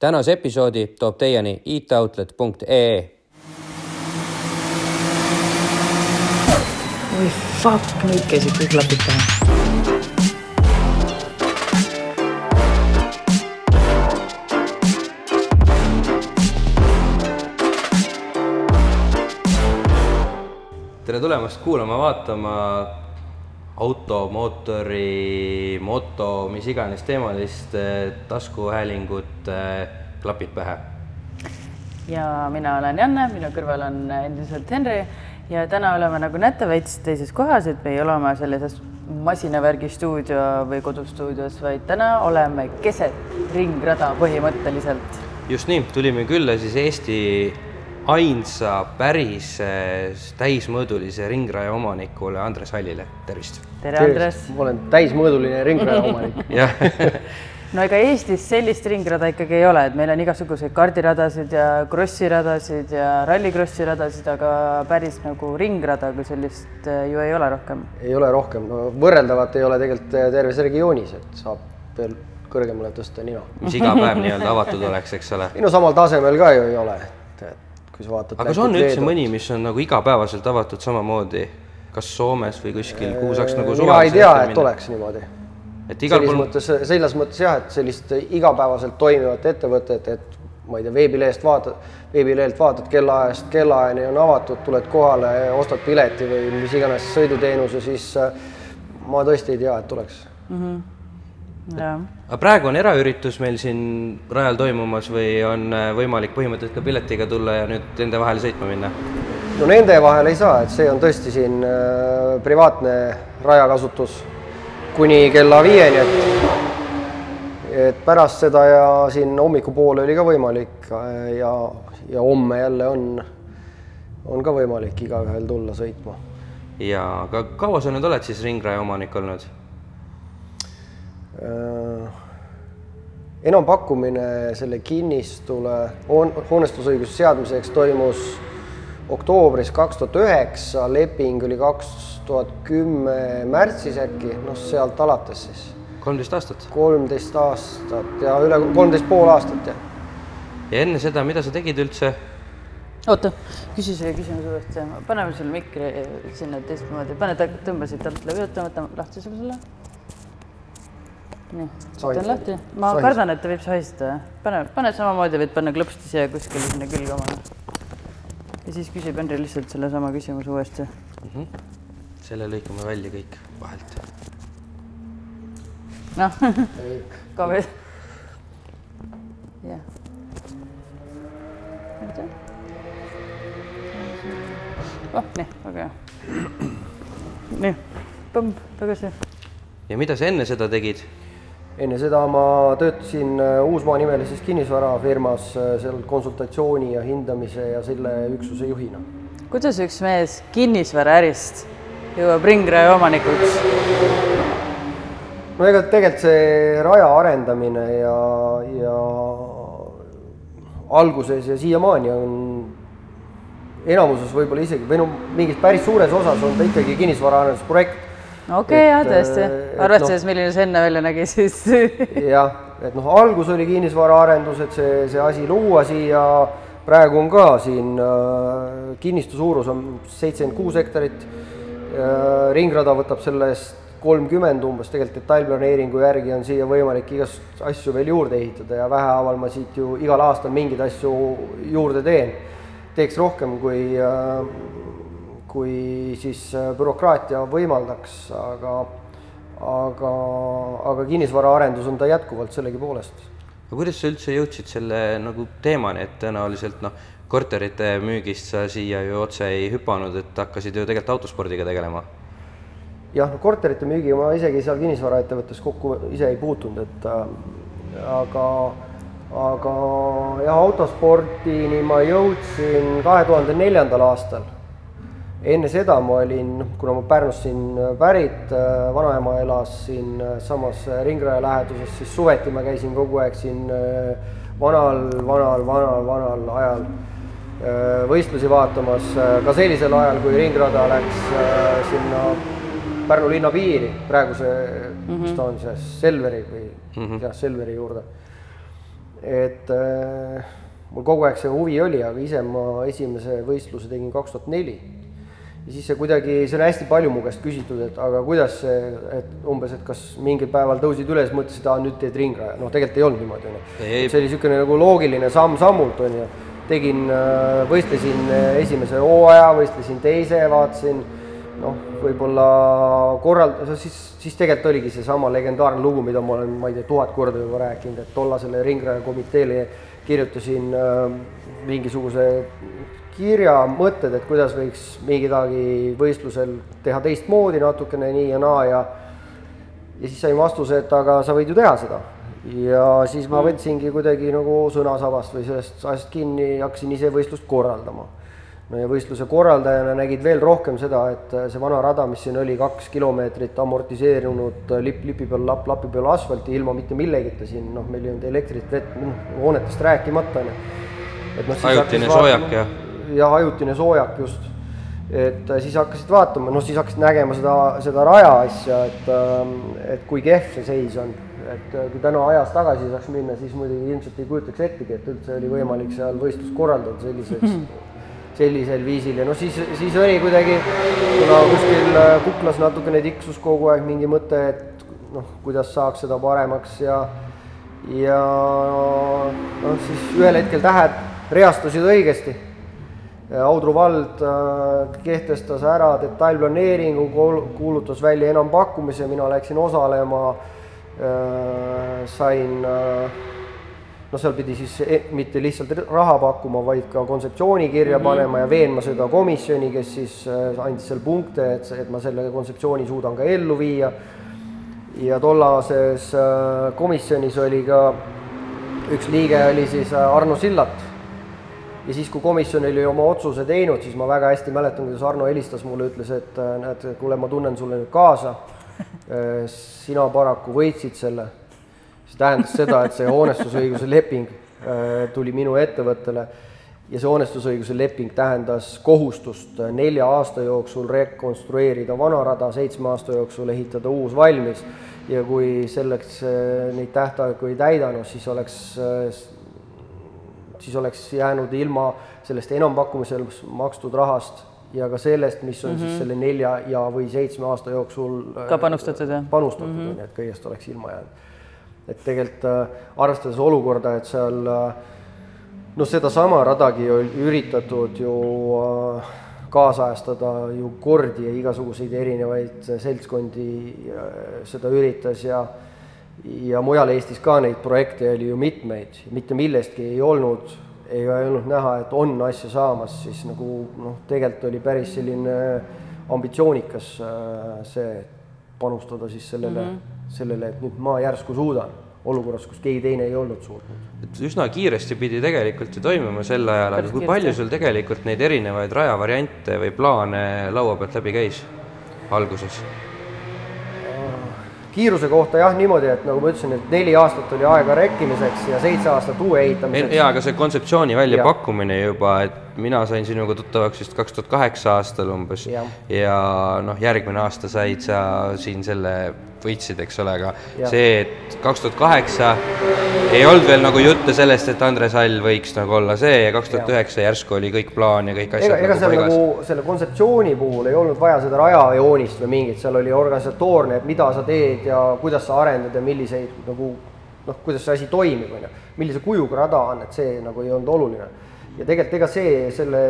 tänase episoodi toob teieni itoutlet.ee. oi fuck, nüüd käisid kõik klapid pähe. tere tulemast kuulama, vaatama auto, mootori, moto, mis iganes teemalist eh, taskuhäälingut, eh, klapid pähe. ja mina olen Janne, minu kõrval on endiselt Henri ja täna oleme nagu näete veits teises kohas, et me ei ole oma sellises masinavärgi stuudio või kodustuudios, vaid täna oleme keset ringrada põhimõtteliselt. just nii, tulime külla siis Eesti ainsa päris eh, täismõõdulise ringraja omanikule Andres Hallile, tervist! tere, Andres! ma olen täismõõduline ringraja omanik jah no ega Eestis sellist ringrada ikkagi ei ole, et meil on igasuguseid kardiradasid ja krossiradasid ja rallikrossi radasid, aga päris nagu ringrada kui sellist eh, ju ei ole rohkem. ei ole rohkem, no võrreldavat ei ole tegelikult terves regioonis, et saab veel kõrgemale tõsta nina. mis iga päev nii-öelda avatud oleks, eks ole. ei no samal tasemel ka ju ei ole, et, et kui sa vaatad aga kas on üldse mõni, mis on nagu igapäevaselt avatud samamoodi, kas Soomes või kuskil, kuhu saaks nagu mina ei tea, et oleks niimoodi. et igal selles pool mõttes, selles mõttes jah, et sellist igapäevaselt toimivat ettevõtet, et ma ei tea, veebilehest vaatad, veebilehelt vaatad kellaajast kellaajani on avatud, tuled kohale, ostad pileti või mis iganes sõiduteenuse, siis äh, ma tõesti ei tea, et oleks. Jah, aga praegu on eraüritus meil siin rajal toimumas või on äh, võimalik põhimõtteliselt ka piletiga tulla ja nüüd nende vahele sõitma minna? no nende vahel ei saa, et see on tõesti siin äh, privaatne rajakasutus kuni kella viieni, et et pärast seda ja siin hommikupoole oli ka võimalik äh, ja, ja homme jälle on, on ka võimalik igaühel tulla sõitma. ja aga kaua sa nüüd oled siis ringraja omanik olnud? Äh, enampakkumine selle kinnistule hoon-, hoonestusõiguse seadmiseks toimus oktoobris kaks tuhat üheksa, leping oli kaks tuhat kümme märtsis äkki, noh sealt alates siis. kolmteist aastat. kolmteist aastat ja üle kolmteist pool aastat jah. ja enne seda, mida sa tegid üldse? oota, küsi see küsimus uuesti, paneme selle mikri sinna teistmoodi, pane, tõmba siit alt läbi, oota, võtame lahti selle. Nii, on lahti, ma Sahis. kardan, et ta võib sahistada, pane, pane samamoodi, võid panna klõpsti siia kuskile sinna külge omale. ja siis küsib Henri lihtsalt sellesama küsimuse uuesti. selle lõikame välja kõik vahelt. noh, ka veel. jah. oh, nii, väga hea. nii, põmm, tagasi. ja mida sa enne seda tegid? Enne seda ma töötasin äh, Uusmaa nimelises kinnisvarafirmas äh, seal konsultatsiooni ja hindamise ja selle üksuse juhina. kuidas üks mees kinnisvaraärist jõuab ringraja omanikuks? no ega tegelikult see raja arendamine ja, ja alguses ja siiamaani on enamuses võib-olla isegi või no mingis päris suures osas on ta ikkagi kinnisvaraarendusprojekt. okei okay, jah, tõesti arvestades, milline see enne välja nägi, siis? Jah, et noh, algus oli kinnisvaraarendus, et see, see asi luua siia, praegu on ka siin äh, kinnistu suurus on seitsekümmend kuus hektarit. Äh,, ringrada võtab sellest kolmkümmend umbes, tegelikult detailplaneeringu järgi on siia võimalik igast asju veel juurde ehitada ja vähehaaval ma siit ju igal aastal mingeid asju juurde teen. teeks rohkem, kui äh, kui siis bürokraatia võimaldaks, aga aga, aga kinnisvaraarendus on ta jätkuvalt sellegipoolest. aga kuidas sa üldse jõudsid selle nagu teemani, et tõenäoliselt noh, korterite müügist sa siia ju otse ei hüpanud, et hakkasid ju tegelikult autospordiga tegelema? jah, no korterite müügiga ma isegi seal kinnisvaraettevõttes kokku ise ei puutunud, et äh, aga, aga jah, autospordini ma jõudsin kahe tuhande neljandal aastal. Enne seda ma olin, noh, kuna ma Pärnust siin pärit, vanaema elas siinsamas Ringraja läheduses, siis suveti ma käisin kogu aeg siin äh, vanal, vanal, vanal, vanal ajal äh, võistlusi vaatamas, ka sellisel ajal, kui ringrada läks äh, sinna Pärnu linna piiri, praeguse mm, -hmm. mis ta on see, Selveri või mm -hmm. jah, Selveri juurde. et äh, mul kogu aeg see huvi oli, aga ise ma esimese võistluse tegin kaks tuhat neli. Ja siis see kuidagi, see on hästi palju mu käest küsitud, et aga kuidas see, et umbes, et kas mingil päeval tõusid üles, mõtlesid, aa nüüd teed ringraja, noh tegelikult ei olnud niimoodi, on ju. see oli niisugune nagu loogiline samm-sammult, on ju. tegin, võistlesin esimese hooaja, võistlesin teise, vaatasin noh, võib-olla korrald-, siis, siis tegelikult oligi seesama legendaarne lugu, mida ma olen, ma ei tea, tuhat korda juba rääkinud, et tollasele ringraja komiteele kirjutasin äh, mingisuguse kirja, mõtted, et kuidas võiks mingidagi võistlusel teha teistmoodi natukene nii ja naa ja ja siis sain vastuse, et aga sa võid ju teha seda. ja siis ma võtsingi kuidagi nagu sõnasabast või sellest asjast kinni ja hakkasin ise võistlust korraldama no ja võistluse korraldajana nägid veel rohkem seda, et see vana rada, mis siin oli kaks kilomeetrit amortiseerunud lipp lipi peal, lapp lapi peal asfalti ilma mitte millegita siin, noh, meil ei olnud elektrit, vett, noh, hoonetest rääkimata, on ju. et noh, Ajutine soojak ja- jah, ajutine soojak just. et äh, siis hakkasid vaatama, noh siis hakkasid nägema seda, seda raja asja, et, ähm, et kui kehv see seis on. et äh, kui täna ajas tagasi saaks minna, siis muidugi ilmselt ei kujutaks ettegi, et üldse oli võimalik seal võistlust korraldada selliseks, sellisel viisil ja noh, siis, siis oli kuidagi, kuna kuskil äh, kuklas natukene tiksus kogu aeg mingi mõte, et noh, kuidas saaks seda paremaks ja ja noh, siis ühel hetkel tähed reastusid õigesti Audru vald äh, kehtestas ära detailplaneeringu, kuulutas välja enampakkumise, mina läksin osalema, sain, noh, seal pidi siis e- mitte lihtsalt raha pakkuma, vaid ka kontseptsiooni kirja -hmm. panema ja veenma seda komisjoni, kes siis äh, andis seal punkte, et, et ma selle kontseptsiooni suudan ka ellu viia. ja tollases äh, komisjonis oli ka üks liige oli siis äh, Arno Sillat ja siis, kui komisjon oli oma otsuse teinud, siis ma väga hästi mäletan, kuidas Arno helistas mulle, ütles, et äh, näed, kuule, ma tunnen sulle nüüd kaasa. sina paraku võitsid selle. see tähendas seda, et see hoonestusõiguse leping äh, tuli minu ettevõttele ja see hoonestusõiguse leping tähendas kohustust nelja aasta jooksul rekonstrueerida vana rada, seitsme aasta jooksul ehitada uus valmis ja kui selleks äh, neid tähtaegu ei täidanud, siis oleks siis oleks jäänud ilma sellest enampakkumisel makstud rahast ja ka sellest, mis on mm -hmm. siis selle nelja ja, või seitsme aasta jooksul Ka panustatud, jah? panustatud mm, -hmm. et kõigest oleks ilma jäänud. et tegelikult äh, arvestades olukorda, et seal äh, noh, sedasama radagi üritatud ju äh, kaasajastada ju kordi ja igasuguseid erinevaid seltskondi äh, seda üritas ja ja mujal Eestis ka neid projekte oli ju mitmeid, mitte millestki ei olnud, ei olnud näha, et on asja saamas, siis nagu noh, tegelikult oli päris selline ambitsioonikas äh, see panustada siis sellele mm, -hmm. sellele, et nüüd ma järsku suudan, olukorras, kus keegi teine ei olnud suutnud. et üsna kiiresti pidi tegelikult ju toimuma sel ajal, aga kui palju sul tegelikult neid erinevaid rajavariante või plaane laua pealt läbi käis alguses? Kiiruse kohta jah, niimoodi, et nagu ma ütlesin, et neli aastat oli aega rekkimiseks ja seitse aastat uue ehitamiseks. jaa, aga see kontseptsiooni väljapakkumine juba, et mina sain sinuga tuttavaks vist kaks tuhat kaheksa aastal umbes Jah. ja noh, järgmine aasta said sa siin selle, võitsid, eks ole, aga Jah. see, et kaks tuhat kaheksa ei olnud veel nagu jutte sellest, et Andres Hall võiks nagu olla see ja kaks tuhat üheksa järsku oli kõik plaan ja kõik ega, asjad ega nagu seal nagu selle kontseptsiooni puhul ei olnud vaja seda rajajoonist või mingit, seal oli organisatoorne, et mida sa teed ja kuidas sa arendad ja milliseid nagu noh, kuidas see asi toimib, on ju. millise kujuga rada on, et see nagu ei olnud oluline. Ja tegelikult ega see selle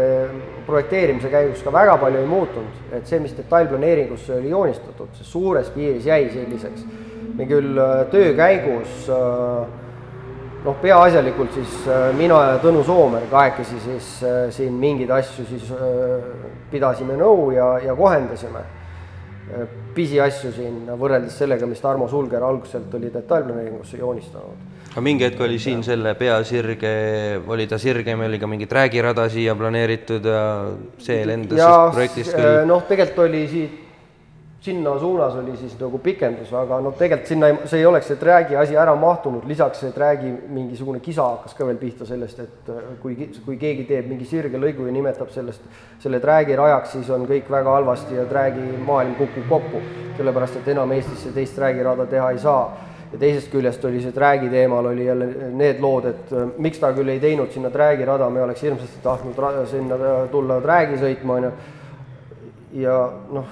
projekteerimise käigus ka väga palju ei muutunud, et see, mis detailplaneeringusse oli joonistatud, see suures piiris jäi selliseks. me küll äh, töö käigus äh, noh, peaasjalikult siis äh, mina ja Tõnu Soomer kahekesi siis siin mingeid asju siis pidasime nõu ja, ja kohendasime. Pisiasju siin võrreldes sellega, mis Tarmo Sulger alguselt oli detailplaneeringusse joonistanud. aga mingi hetk oli siin selle peasirge, oli ta sirgem, oli ka mingi träägirada siia planeeritud ja see lendas ja projektist äh, küll. noh, tegelikult oli siit, sinna suunas oli siis nagu pikendus, aga noh, tegelikult sinna ei, see ei oleks see träägi asi ära mahtunud, lisaks see träägi mingisugune kisa hakkas ka veel pihta sellest, et äh, kui, kui keegi teeb mingi sirge lõigu ja nimetab sellest, selle träägi rajaks, siis on kõik väga halvasti ja träägi maailm kukub kokku. sellepärast, et enam Eestisse teist träägirada teha ei saa. ja teisest küljest oli see träägi teemal oli jälle need lood, et äh, miks ta küll ei teinud sinna träägirada, me oleks hirmsasti tahtnud sinna äh, tulla träägi sõitma, on ju. ja noh,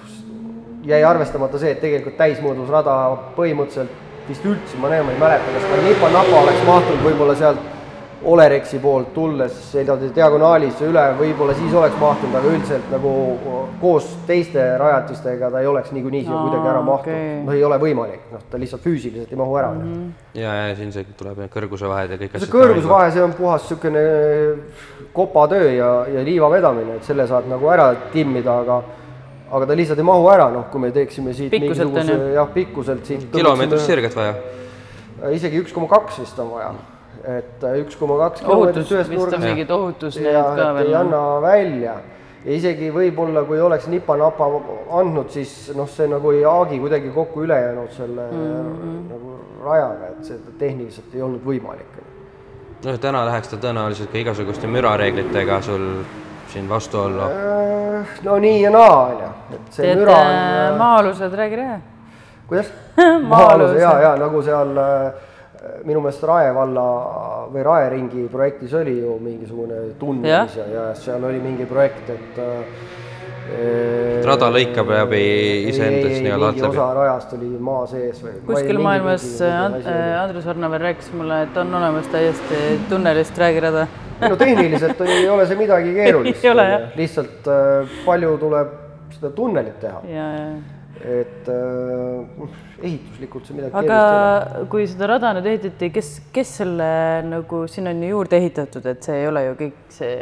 jäi arvestamata see, et tegelikult täismõõdus rada põhimõtteliselt vist üldse, ma ma ei mäleta, kas ka Nipa-Napa oleks mahtunud võib-olla sealt Olerexi poolt tulles sõidavad diagonaalis üle, võib-olla siis oleks mahtunud, aga üldiselt nagu koos teiste rajatistega ta ei oleks niikuinii siia kuidagi ära mahtunud okei. noh, ei ole võimalik, noh, ta lihtsalt füüsiliselt ei mahu ära mm. -hmm. ja, ja siin see tuleb need kõrgusevahed ja kõik see kõrgusvahe, see on puhas niisugune kopatöö ja, ja liiva vedamine, et selle saad nagu ära timmida, aga aga ta lihtsalt ei mahu ära, noh, kui me teeksime siit Pikkuselt mingisuguse jah, pikkuselt siit kilomeetrist sirget vaja. isegi üks koma kaks vist on vaja, et äh, üks koma kaks ohutus, kilomeetrit ühest nurgast mingid ohutusneed ja ka et ei veel. anna välja ja isegi võib-olla, kui oleks nipa-napa andnud, siis noh, see nagu ei haagi kuidagi kokku ülejäänud selle mm -hmm. nagu rajaga, et see tehniliselt ei olnud võimalik. noh, täna läheks ta tõenäoliselt ka igasuguste mürareeglitega sul siin vastuollu. Äh, no nii ja naa, on ju, et see teed müra on äh, maa-alused, räägi ära. kuidas? Maa-aluse. maa-aluse ja, ja nagu seal äh, minu meelest Rae valla või Rae ringi projektis oli ju mingisugune tunnelis ja, ja seal oli mingi projekt, et äh, rada lõikab läbi iseendast nii-öelda alt läbi. osa rajast oli maa sees või kuskil maailmas And- äh, Andrus Arnaver rääkis mulle, et on olemas täiesti tunnelist räägirada. No tehniliselt ei ole see midagi keerulist lihtsalt äh, palju tuleb seda tunnelit teha, et äh, ehituslikult see midagi keerulist ei ole. aga kui seda rada nüüd ehitati, kes, kes selle nagu, siin on ju juurde ehitatud, et see ei ole ju kõik see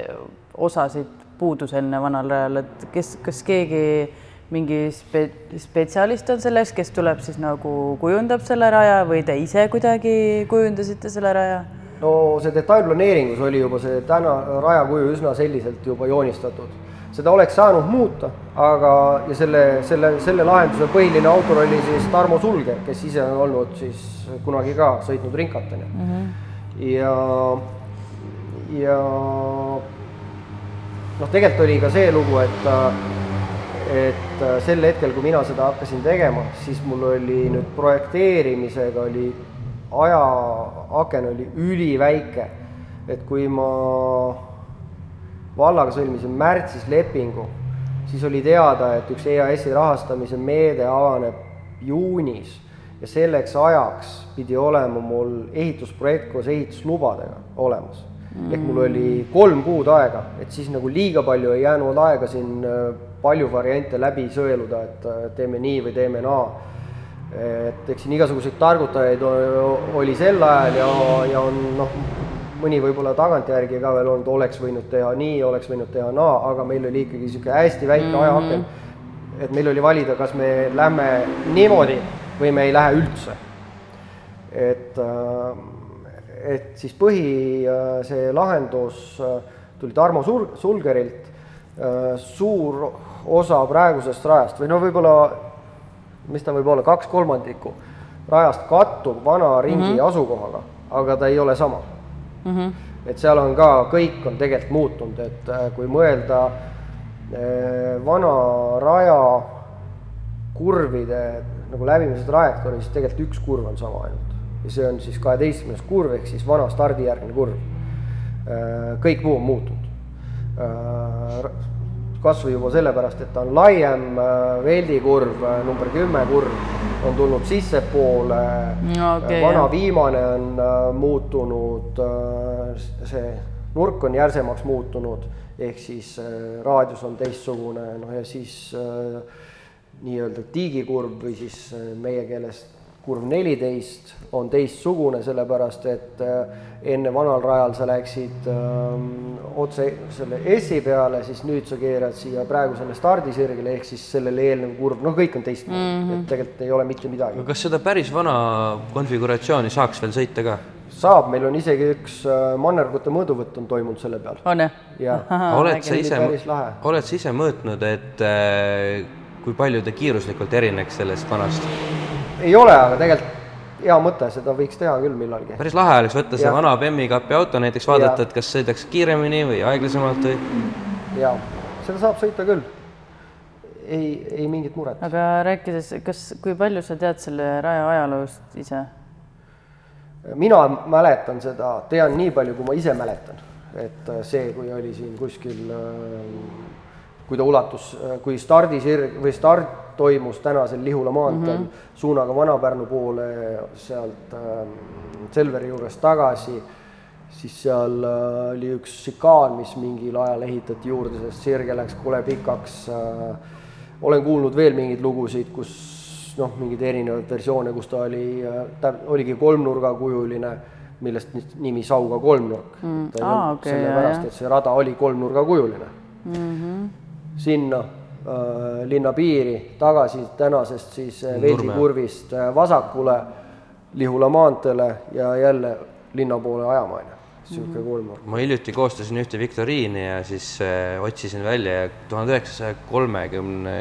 osasid puudus enne vanal rajal, et kes, kas keegi mingi spe-, spetsialist on selles, kes tuleb siis nagu kujundab selle raja või te ise kuidagi kujundasite selle raja? No see detailplaneeringus oli juba see täna rajakuju üsna selliselt juba joonistatud. seda oleks saanud muuta, aga, ja selle, selle, selle lahenduse põhiline autor oli siis Tarmo Sulger, kes ise on olnud siis kunagi ka sõitnud Rinkateni mm. -hmm. ja, ja noh, tegelikult oli ka see lugu, et et sel hetkel, kui mina seda hakkasin tegema, siis mul oli nüüd projekteerimisega oli ajaaken oli üliväike. et kui ma vallaga sõlmisin märtsis lepingu, siis oli teada, et üks EAS-i rahastamise meede avaneb juunis ja selleks ajaks pidi olema mul ehitusprojekt koos ehituslubadega olemas. ehk mul oli kolm kuud aega, et siis nagu liiga palju ei jäänud aega siin äh, palju variante läbi sõeluda, et äh, teeme nii või teeme naa et eks siin igasuguseid targutajaid oli sel ajal ja, ja on noh, mõni võib-olla tagantjärgi ka veel olnud, oleks võinud teha nii, oleks võinud teha naa, aga meil oli ikkagi niisugune hästi väike mm -hmm. ajaaken. et meil oli valida, kas me lähme niimoodi või me ei lähe üldse. et, et siis põhi, see lahendus äh, tuli Tarmo Sul-, Sulgerilt, suur osa praegusest rajast või no võib-olla mis ta võib olla, kaks kolmandikku rajast kattub vana ringi mm -hmm. asukohaga, aga ta ei ole sama mm. -hmm. et seal on ka, kõik on tegelikult muutunud, et äh, kui mõelda äh, vana raja kurvide nagu läbimise trajektoori, siis tegelikult üks kurv on sama ainult. ja see on siis kaheteistkümnes kurv, ehk siis vana stardijärgne kurv. kõik muu on muutunud kas või juba sellepärast, et ta on laiem, veeldikurv, number kümme kurv on tulnud sissepoole Okei, vana jah. viimane on äh, muutunud, see nurk on järsemaks muutunud, ehk siis äh, raadius on teistsugune, noh ja siis äh, nii-öelda tiigikurv või siis äh, meie keeles kurv neliteist on teistsugune, sellepärast et äh, enne vanal rajal sa läksid ähm, otse selle S-i peale, siis nüüd sa keerad siia praegusele stardisirgele, ehk siis sellele eelnev kurv, noh, kõik on teistmoodi mm, -hmm. et tegelikult ei ole mitte midagi. kas seda päris vana konfiguratsiooni saaks veel sõita ka? saab, meil on isegi üks äh, mannergute mõõduvõtt on toimunud selle peal. on jah? oled sa ise oled sa ise mõõtnud, et äh, kui palju ta kiiruslikult erineks sellest vanast? Ei ole, aga tegelikult hea mõte, seda võiks teha küll millalgi. päris lahe oleks võtta see Jah. vana Bemmi kapi auto näiteks, vaadata, et kas sõidaks kiiremini või aeglasemalt või jaa, seda saab sõita küll. ei, ei mingit muret. aga rääkides, kas, kui palju sa tead selle raja ajaloost ise? mina mäletan seda, tean nii palju, kui ma ise mäletan, et äh, see, kui oli siin kuskil, kui ta ulatus, kui stardisirg või start toimus tänasel Lihula maanteel mm -hmm. suunaga Vana-Pärnu poole sealt äh, Selveri juurest tagasi, siis seal äh, oli üks šikaan, mis mingil ajal ehitati juurde, sest sirge läks kole pikaks äh,. olen kuulnud veel mingeid lugusid, kus noh, mingeid erinevaid versioone, kus ta oli, ta oligi kolmnurgakujuline, millest nimi Sauga kolmnurk mm.. Ah, okay, sellepärast, et see rada oli kolmnurgakujuline mm. -hmm. Sinna äh, linna piiri tagasi tänasest siis äh, Veldi kurvist äh, vasakule Lihula maanteele ja jälle linna poole ajama, on ju niisugune kolmnurk. ma hiljuti koostasin ühte viktoriini ja siis äh, otsisin välja ja tuhande üheksasaja kolmekümne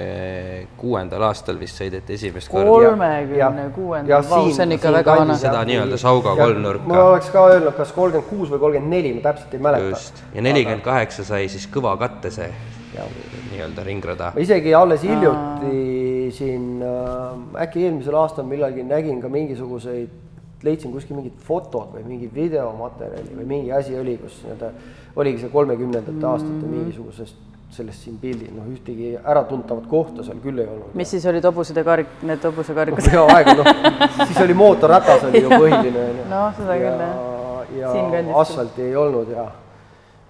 kuuendal aastal vist sõideti esimest korda. kolmekümne kuuendal, vau, see on ikka väga vana. seda nii-öelda Sauga kolmnurka. ma oleks ka öelnud, kas kolmkümmend kuus või kolmkümmend neli, ma täpselt ei mäleta. just, ja nelikümmend kaheksa sai siis kõva katte see nii-öelda ringrada. ma isegi alles hiljuti siin äh,, äkki eelmisel aastal millalgi nägin ka mingisuguseid leidsin kuskil mingid fotod või mingi videomaterjali või mingi asi oli, kus nii-öelda oligi see kolmekümnendate mm aastate mingisugusest sellest siin pildil, noh ühtegi äratuntavat kohta seal küll ei olnud. mis siis olid hobused ja karik, need hobusekarikud no,? jaa, aegu noh, siis oli mootorratas oli ju põhiline, noh, seda küll, jah. ja, ja asfalti ei olnud ja,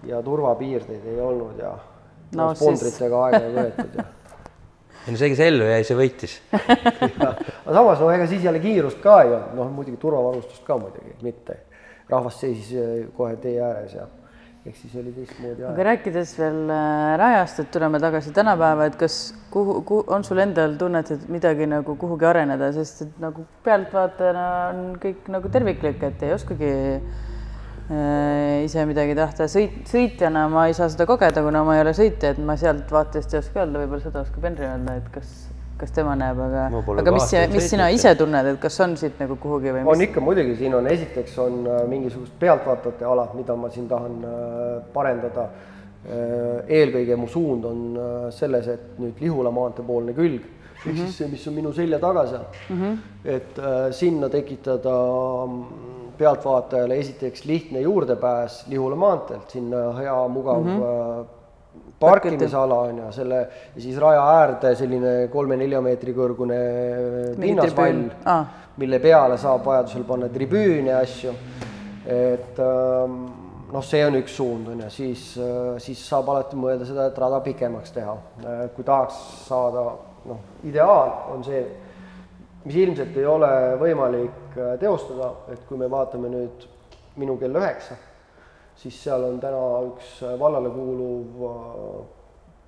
ja turvapiirdeid ei olnud ja no, spondritega siis... aega ei võetud ja ei no see, kes ellu jäi, see võitis. Aga samas no ega siis jälle kiirust ka ei olnud, noh muidugi turvavarustust ka muidugi mitte. rahvas seisis eh, kohe tee ääres ja ehk siis oli teistmoodi aeg. aga rääkides veel äh, rajast, et tuleme tagasi tänapäeva, et kas kuhu, kuhu, on sul endal tunnet, et midagi nagu kuhugi areneda, sest et nagu pealtvaatajana on kõik nagu terviklik, et ei oskagi Äh, ise midagi tahta, sõit, sõitjana ma ei saa seda kogeda, kuna ma ei ole sõitja, et ma sealt vaatest ei oska öelda, võib-olla seda oskab Henri öelda, et kas, kas tema näeb, aga, aga mis, mis sina ise tunned, et kas on siit nagu kuhugi või mis? on ikka muidugi, siin on esiteks on äh, mingisugused pealtvaatajate alad, mida ma siin tahan äh, parendada. eelkõige mu suund on selles, et nüüd Lihula maantee poolne külg ehk mm -hmm. siis see, mis on minu selja taga seal mm, -hmm. et äh, sinna tekitada pealtvaatajale esiteks lihtne juurdepääs Lihula maanteelt, sinna hea mugav mm -hmm. parkimisala on ju, selle ja siis raja äärde selline kolme-nelja meetri kõrgune pinnasvall ah., mille peale saab vajadusel panna tribüüne ja asju. et ähm, noh, see on üks suund on ju, siis, äh, siis saab alati mõelda seda, et rada pikemaks teha. Äh, kui tahaks saada noh, ideaal on see mis ilmselt ei ole võimalik äh, teostada, et kui me vaatame nüüd minu kell üheksa, siis seal on täna üks äh, vallale kuuluv äh,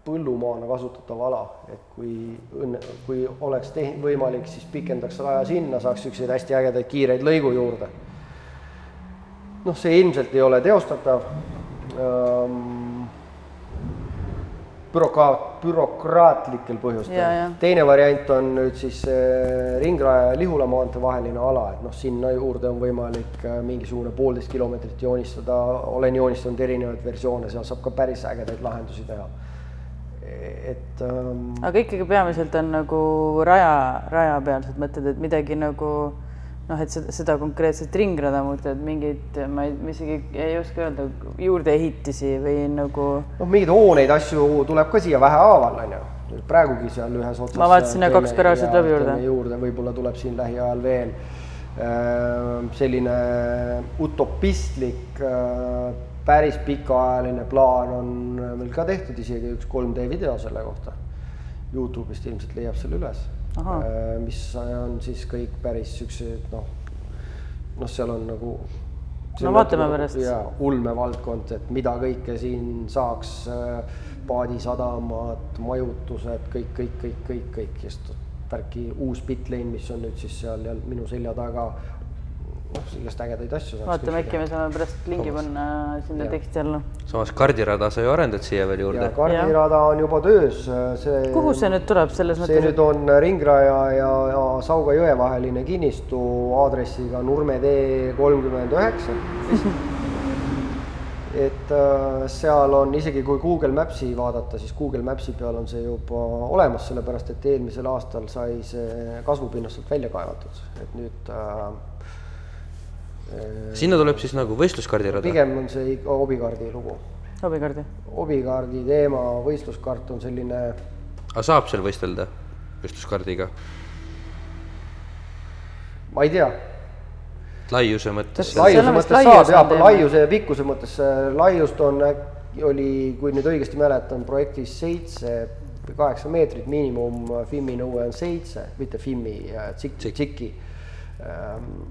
põllumaana kasutatav ala, et kui õnne, kui oleks te-, võimalik, siis pikendaks raja sinna, saaks niisuguseid hästi ägedaid kiireid lõigu juurde. noh, see ilmselt ei ole teostatav ähm, bürokraat, bürokraatlikel põhjustel. teine variant on nüüd siis Ringraja ja Lihula maantee vaheline ala, et noh, sinna juurde on võimalik äh, mingisugune poolteist kilomeetrit joonistada, olen joonistanud erinevaid versioone, seal saab ka päris ägedaid lahendusi teha. et ähm.... aga ikkagi peamiselt on nagu raja, rajapealsed mõtted, et midagi nagu noh, et seda, seda konkreetset ringrada muuta, et mingeid, ma ei, ma isegi ei oska öelda, juurdeehitisi või nagu. noh, mingeid hooneid, asju tuleb ka siia vähehaaval, on ju. praegugi seal ühes otsas. ma vaatasin ja kaks garaaži tuleb juurde. juurde, võib-olla tuleb siin lähiajal veel selline utopistlik, päris pikaajaline plaan on meil ka tehtud, isegi üks 3D video selle kohta. Youtube'ist ilmselt leiab selle üles Äh, mis on siis kõik päris siuksed noh, noh, seal on nagu. no vaatame pärast. jaa, ulmevaldkond, et mida kõike siin saaks, äh, paadisadamad, majutused, kõik, kõik, kõik, kõik, kõik, just värki uus Bitlane, mis on nüüd siis seal minu selja taga noh, igast ägedaid asju. vaatame, äkki me saame pärast lingi panna sinna teksti alla. samas kardirada sa ju arendad siia veel juurde. kardirada on juba töös, see. kuhu see nüüd tuleb, selles mõttes? see nüüd on Ringraja ja, ja Sauga jõe vaheline kinnistu aadressiga Nurme tee kolmkümmend üheksa. et äh, seal on isegi kui Google Maps'i vaadata, siis Google Maps'i peal on see juba olemas, sellepärast et eelmisel aastal sai see kasvupinnast sealt välja kaevatud, et nüüd äh, sinna tuleb siis nagu võistluskardirada? pigem on see ikka hobikaardi lugu. hobikaardi? hobikaardi teema, võistluskaart on selline, aga saab seal võistelda võistluskardiga? ma ei tea, laiuse mõttes? Laiuse mõttes saab jah, laiuse ja pikkuse mõttes, laiust on, oli, kui nüüd õigesti mäletan, projektis seitse või kaheksa meetrit, miinimum FIM-i nõue on seitse, mitte FIM-i, tsik-, tsiki.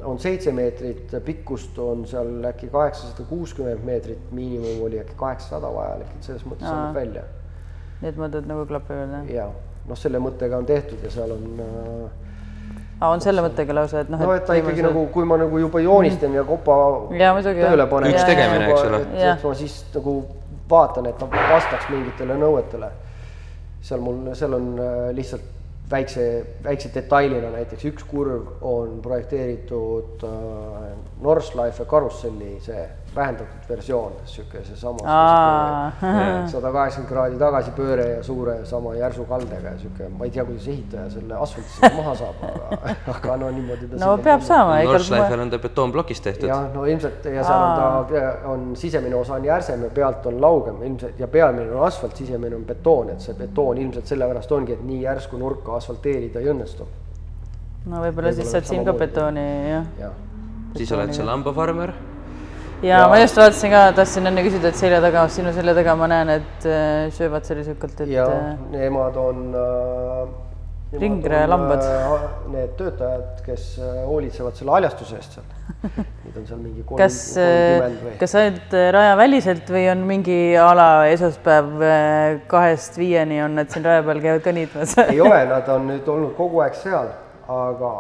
On seitse meetrit, pikkust on seal äkki kaheksasada kuuskümmend meetrit, miinimum oli äkki kaheksasada vajalik, et selles mõttes Aa. annab välja. Need mõtted nagu klapivad, jah? ja noh, selle mõttega on tehtud ja seal on äh, aa, on selle mõttega lausa, et noh, no et ta ikkagi nagu, kui ma nagu juba joonistan ja kopa Jaa, muidugi, tööle panen. Üks tegemine, eks ole. et ma siis nagu vaatan, et ta vastaks mingitele nõuetele. seal mul, seal on äh, lihtsalt väikse, väikse detailina näiteks üks kurv on projekteeritud äh, Northlife karusselli see vähendatud versioon, sihuke seesama sada kaheksakümmend kraadi tagasipööre ja suure sama järsu kaldega ja sihuke, ma ei tea, kuidas ehitaja selle asfaltist maha saab, aga, aga no niimoodi ta no peab saama, igal Northlifer on ta betoonplokist tehtud. jah, no ilmselt ja seal on ta, on sisemine osa on järsem ja pealt on laugem ilmselt ja pealmine on asfalt, sisemine on betoon, et see betoon ilmselt sellepärast ongi, et nii järsku nurka asfalteerida ei õnnestu. no võib-olla siis saad siin ka betooni, jah. jah, siis oled sa lambafarmer. Ja ma just vaatasin ka, tahtsin enne küsida, et selja taga, sinu selja taga ma näen, et äh, söövad selliselt, et ja äh, nemad on äh, on, äh, Need töötajad, kes äh, hoolitsevad selle haljastuse eest seal. Neid on seal mingi kolm, kas, kas ainult rajaväliselt või on mingi ala esmaspäev kahest viieni on nad siin raja peal käivad ka niitmas? ei ole, nad on nüüd olnud kogu aeg seal, aga,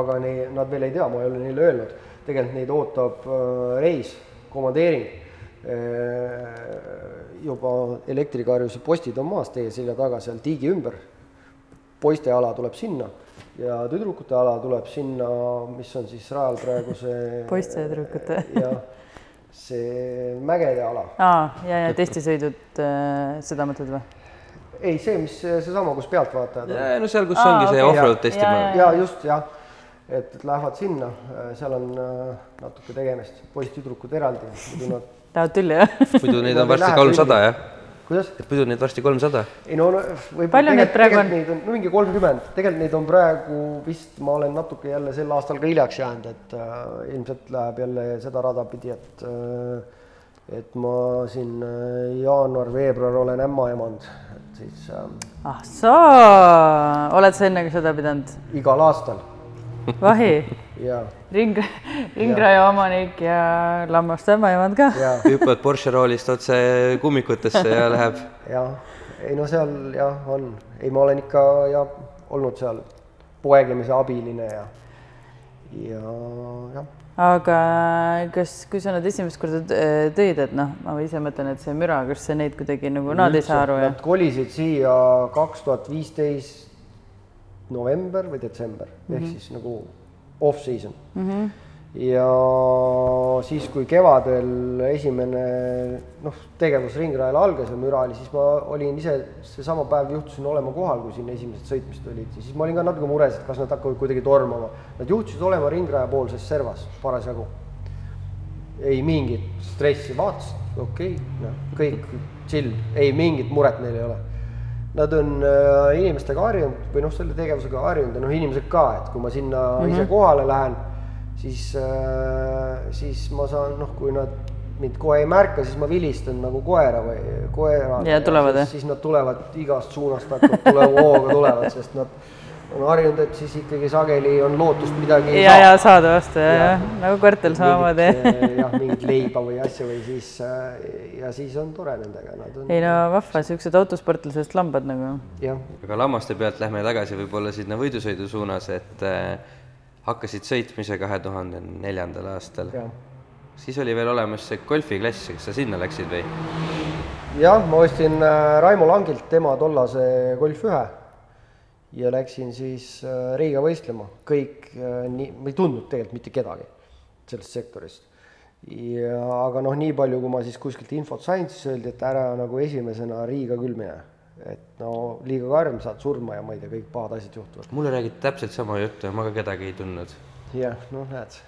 aga nii, nad veel ei tea, ma ei ole neile öelnud. Tegelikult neid ootab äh, reis, komandeering äh,. juba elektrikarjuse postid on maas teie selja taga seal tiigi ümber. poiste ala tuleb sinna ja tüdrukute ala tuleb sinna, mis on siis rajal praegu see. Poiste ja tüdrukute. jah, see mägede ala aa, ja, ja testisõidud, seda mõtled või? ei, see, mis seesama, kus pealtvaatajad on. no seal, kus Aa, ongi see okei. offroad testimine. ja just jah, et et lähevad sinna, seal on äh, natuke tegemist, poiss-tüdrukud eraldi, muidu nad, Lähevad tülli, jah? muidu neid on ei varsti kolmsada jah? kuidas? et muidu neid varsti kolmsada. ei no, no võib Palju neid praegu on? Neid on no, mingi kolmkümmend, tegelikult neid on praegu vist, ma olen natuke jälle sel aastal ka hiljaks jäänud, et äh, ilmselt läheb jälle seda rada pidi, et äh, et ma siin äh, jaanuar-veebruar olen ämma emand, et siis äh, ah soo, oled sa enne ka seda pidanud? igal aastal vahi, ja, ring, ringraja omanik ja lammaste ämmaemand ka. ja hüppad Porsche roolist otse kummikutesse ja läheb. jah, ei no seal jah, on, ei, ma olen ikka ja olnud seal poegemise abiline ja, ja jah, aga kas, kui sa nad esimest korda tõid, et noh, ma ise mõtlen, et see müra, kas see neid kuidagi nagu, nad ei saa aru ja Nad kolisid siia kaks tuhat viisteist november või detsember mm -hmm. ehk siis nagu off-season mm. -hmm. ja siis, kui kevadel esimene noh, tegevus ringrajal algas ja müra oli, siis ma olin ise seesama päev juhtusin olema kohal, kui siin esimesed sõitmised olid ja siis ma olin ka natuke mures, et kas nad hakkavad kuidagi tormama. Nad juhtusid olema ringraja poolses servas parasjagu ei mingit stressi, vaatasin, okei okay,, noh, kõik chill, ei mingit muret neil ei ole. Nad on äh, inimestega harjunud või noh, selle tegevusega harjunud ja noh, inimesed ka, et kui ma sinna mm -hmm. ise kohale lähen, siis äh,, siis ma saan noh, kui nad mind kohe ei märka, siis ma vilistan nagu koera või koera. Ja tulevad, jah? siis nad tulevad igast suunast hakkavad tulema hooga tulevad, sest nad on harjunud, et siis ikkagi sageli on lootust midagi ja, ja saada vastu ja, ja nagu kvartal samamoodi. mingit, jah, mingit leiba või asja või siis äh, ja siis on tore nendega, nad on ei no vahva, siuksed autosportlasest lambad nagu. aga lammaste pealt lähme tagasi võib-olla sinna võidusõidu suunas, et äh, hakkasid sõitmise kahe tuhande neljandal aastal. siis oli veel olemas see golfiklass, kas sa sinna läksid või? jah, ma ostsin Raimo Langilt tema tollase Golf ühe ja läksin siis äh, Riiga võistlema, kõik äh, nii, ma ei tundnud tegelikult mitte kedagi sellest sektorist. ja aga noh, nii palju, kui ma siis kuskilt infot sain, siis öeldi, et ära nagu esimesena Riiga küll mine. et no liiga karm, saad surma ja ma ei tea, kõik pahad asjad juhtuvad. mulle räägiti täpselt sama juttu ja ma ka kedagi ei tundnud. jah, noh näed.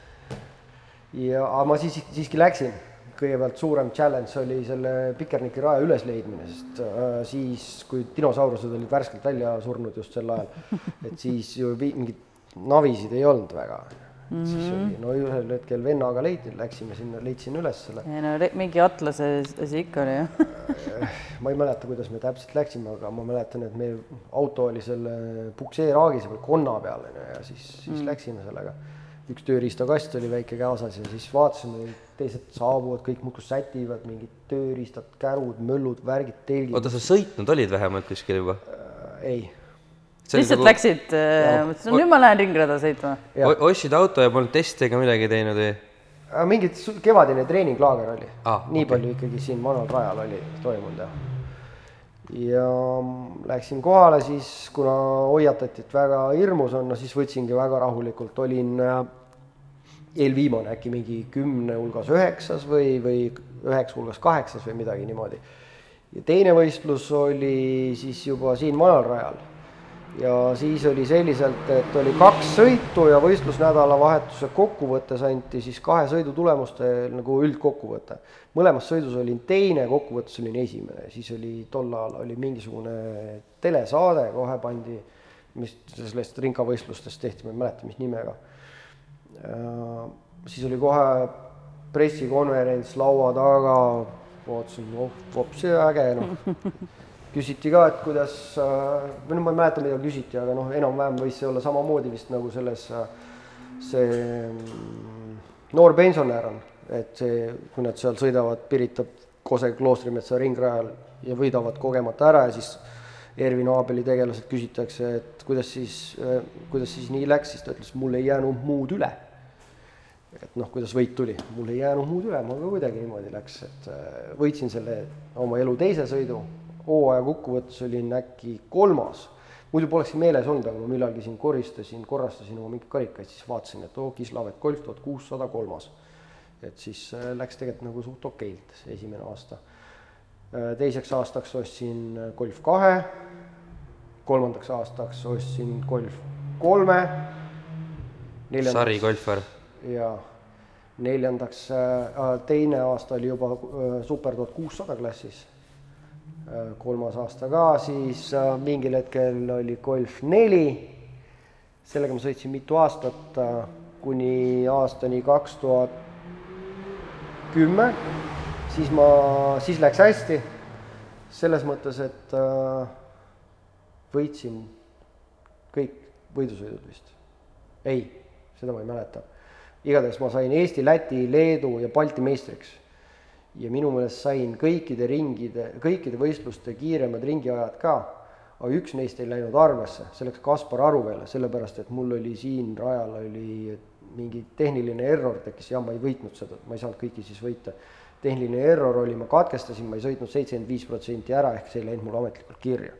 ja aga ma siis siiski läksin. Kõigepealt suurem challenge oli selle Pikerniki raja ülesleidmine, sest äh, siis, kui dinosaurused olid värskelt välja surnud just sel ajal, et siis ju mingit navisid ei olnud väga mm. -hmm. siis oli, no ühel hetkel vennaga leidsin, läksime sinna, leidsin üles selle ei no mingi atlase asi ikka oli ju ma ei mäleta, kuidas me täpselt läksime, aga ma mäletan, et meie auto oli selle pukseeraagise peal konna peal onju ja siis, siis mm. läksime sellega. üks tööriistakast oli väike kaasas ja siis vaatasime, teised saabuvad, kõik muudkui sätivad, mingid tööriistad, kärud, möllud, värgid, telgid. oota, sa sõitnud olid vähemalt kuskil juba? Äh, ei, lihtsalt nagu... läksid äh,, mõtlesid, no nüüd ma lähen ringrada sõitma. Ostsid auto ja polnud teste ega midagi teinud või? mingit su- kevadine treeninglaager oli Ah, nii okei. palju ikkagi siin vanal rajal oli toimunud jah. ja läksin kohale siis, kuna hoiatati, et väga hirmus on, no siis võtsingi väga rahulikult, olin äh, eelviimane äkki mingi kümne hulgas üheksas või, või üheksa hulgas kaheksas või midagi niimoodi. ja teine võistlus oli siis juba siin vanal rajal ja siis oli selliselt, et oli kaks sõitu ja võistlusnädalavahetuse kokkuvõttes anti siis kahe sõidu tulemuste nagu üldkokkuvõte. mõlemas sõidus olin teine, kokkuvõttes olin esimene, siis oli tol ajal oli mingisugune telesaade, kohe pandi, mis sellest rinkavõistlustest tehti, ma ei mäleta, mis nimega. Siis oli kohe pressikonverents laua taga, vaatasin, oh, vopsi äge, noh. Küsiti ka, et kuidas, või noh, ma ei mäleta, mida küsiti, aga noh, enam-vähem võis see olla samamoodi vist nagu selles, see mm, noor pensionär on, et see, kui nad seal sõidavad Pirita Kose kloostrimetsa ringrajal ja võidavad kogemata ära ja siis Ervin Aabeli tegelased küsitakse, et kuidas siis, kuidas siis nii läks, siis ta ütles, mul ei jäänud muud üle. Et noh, kuidas võit tuli, mul ei jäänud muud üle, mul ka kuidagi niimoodi läks, et äh, võitsin selle oma elu teise sõidu, hooaja kokkuvõttes olin äkki kolmas, muidu polekski meeles olnud, aga ma millalgi siin koristasin, korrastasin oma mingeid karikaid, siis vaatasin, et oo, Kislavet Golf tuhat kuussada kolmas. et siis äh, läks tegelikult nagu suht okeilt see esimene aasta. teiseks aastaks ostsin Golf kahe, kolmandaks aastaks ostsin Golf kolme, sarigolfar. ja neljandaks, teine aasta oli juba äh, Super tuhat kuussada klassis. kolmas aasta ka, siis äh, mingil hetkel oli Golf neli. sellega ma sõitsin mitu aastat, äh, kuni aastani kaks tuhat kümme. siis ma, siis läks hästi. selles mõttes, et äh, võitsin kõik võidusõidud vist. ei, seda ma ei mäleta igatahes ma sain Eesti, Läti, Leedu ja Balti meistriks. ja minu meelest sain kõikide ringide, kõikide võistluste kiiremad ringiajad ka, aga üks neist ei läinud arvesse, see läks Kaspar Aruveele, sellepärast et mul oli siin rajal oli mingi tehniline error tekkis, jah, ma ei võitnud seda, ma ei saanud kõiki siis võita. tehniline error oli, ma katkestasin, ma ei sõitnud seitsekümmend viis protsenti ära, ehk see ei läinud mul ametlikult kirja.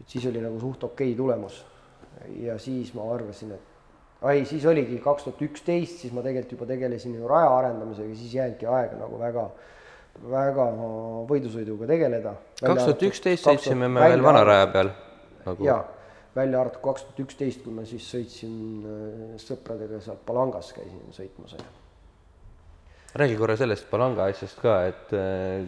Et siis oli nagu suht okei tulemus. ja siis ma arvasin, et ei, siis oligi kaks tuhat üksteist, siis ma tegelikult juba tegelesin ju raja arendamisega, siis jäänudki aega nagu väga, väga võidusõiduga tegeleda. kaks tuhat üksteist sõitsime me veel vana raja peal nagu. jaa, välja arvatud kaks tuhat üksteist, kui ma siis sõitsin äh, sõpradega sealt Palangas käisin sõitmas, räägi korra sellest Palanga asjast ka, et äh,